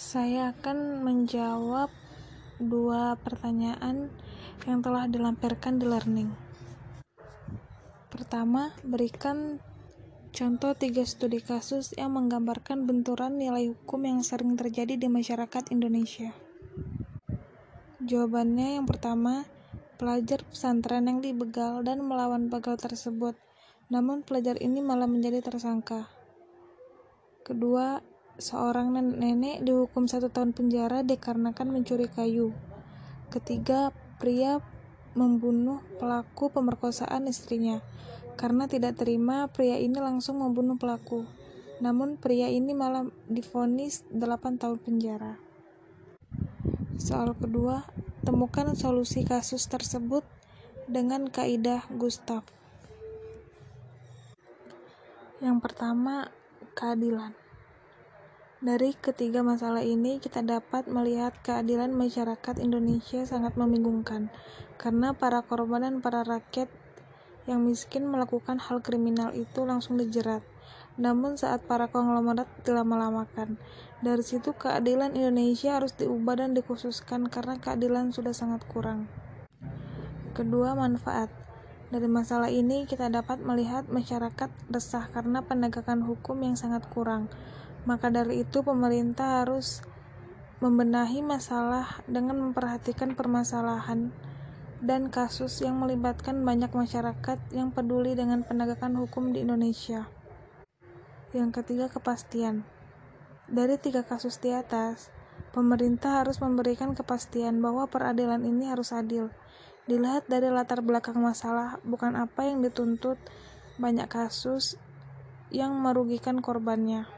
Saya akan menjawab dua pertanyaan yang telah dilampirkan di learning. Pertama, berikan contoh tiga studi kasus yang menggambarkan benturan nilai hukum yang sering terjadi di masyarakat Indonesia. Jawabannya yang pertama, pelajar pesantren yang dibegal dan melawan begal tersebut, namun pelajar ini malah menjadi tersangka. Kedua, seorang nenek dihukum satu tahun penjara dikarenakan mencuri kayu. Ketiga, pria membunuh pelaku pemerkosaan istrinya. Karena tidak terima, pria ini langsung membunuh pelaku. Namun pria ini malah difonis 8 tahun penjara. Soal kedua, temukan solusi kasus tersebut dengan kaidah Gustav. Yang pertama, keadilan. Dari ketiga masalah ini, kita dapat melihat keadilan masyarakat Indonesia sangat membingungkan, karena para korban dan para rakyat yang miskin melakukan hal kriminal itu langsung dijerat. Namun saat para konglomerat dilama-lamakan, dari situ keadilan Indonesia harus diubah dan dikhususkan karena keadilan sudah sangat kurang. Kedua, manfaat. Dari masalah ini kita dapat melihat masyarakat resah karena penegakan hukum yang sangat kurang maka dari itu, pemerintah harus membenahi masalah dengan memperhatikan permasalahan dan kasus yang melibatkan banyak masyarakat yang peduli dengan penegakan hukum di Indonesia. Yang ketiga, kepastian. Dari tiga kasus di atas, pemerintah harus memberikan kepastian bahwa peradilan ini harus adil. Dilihat dari latar belakang masalah, bukan apa yang dituntut, banyak kasus yang merugikan korbannya.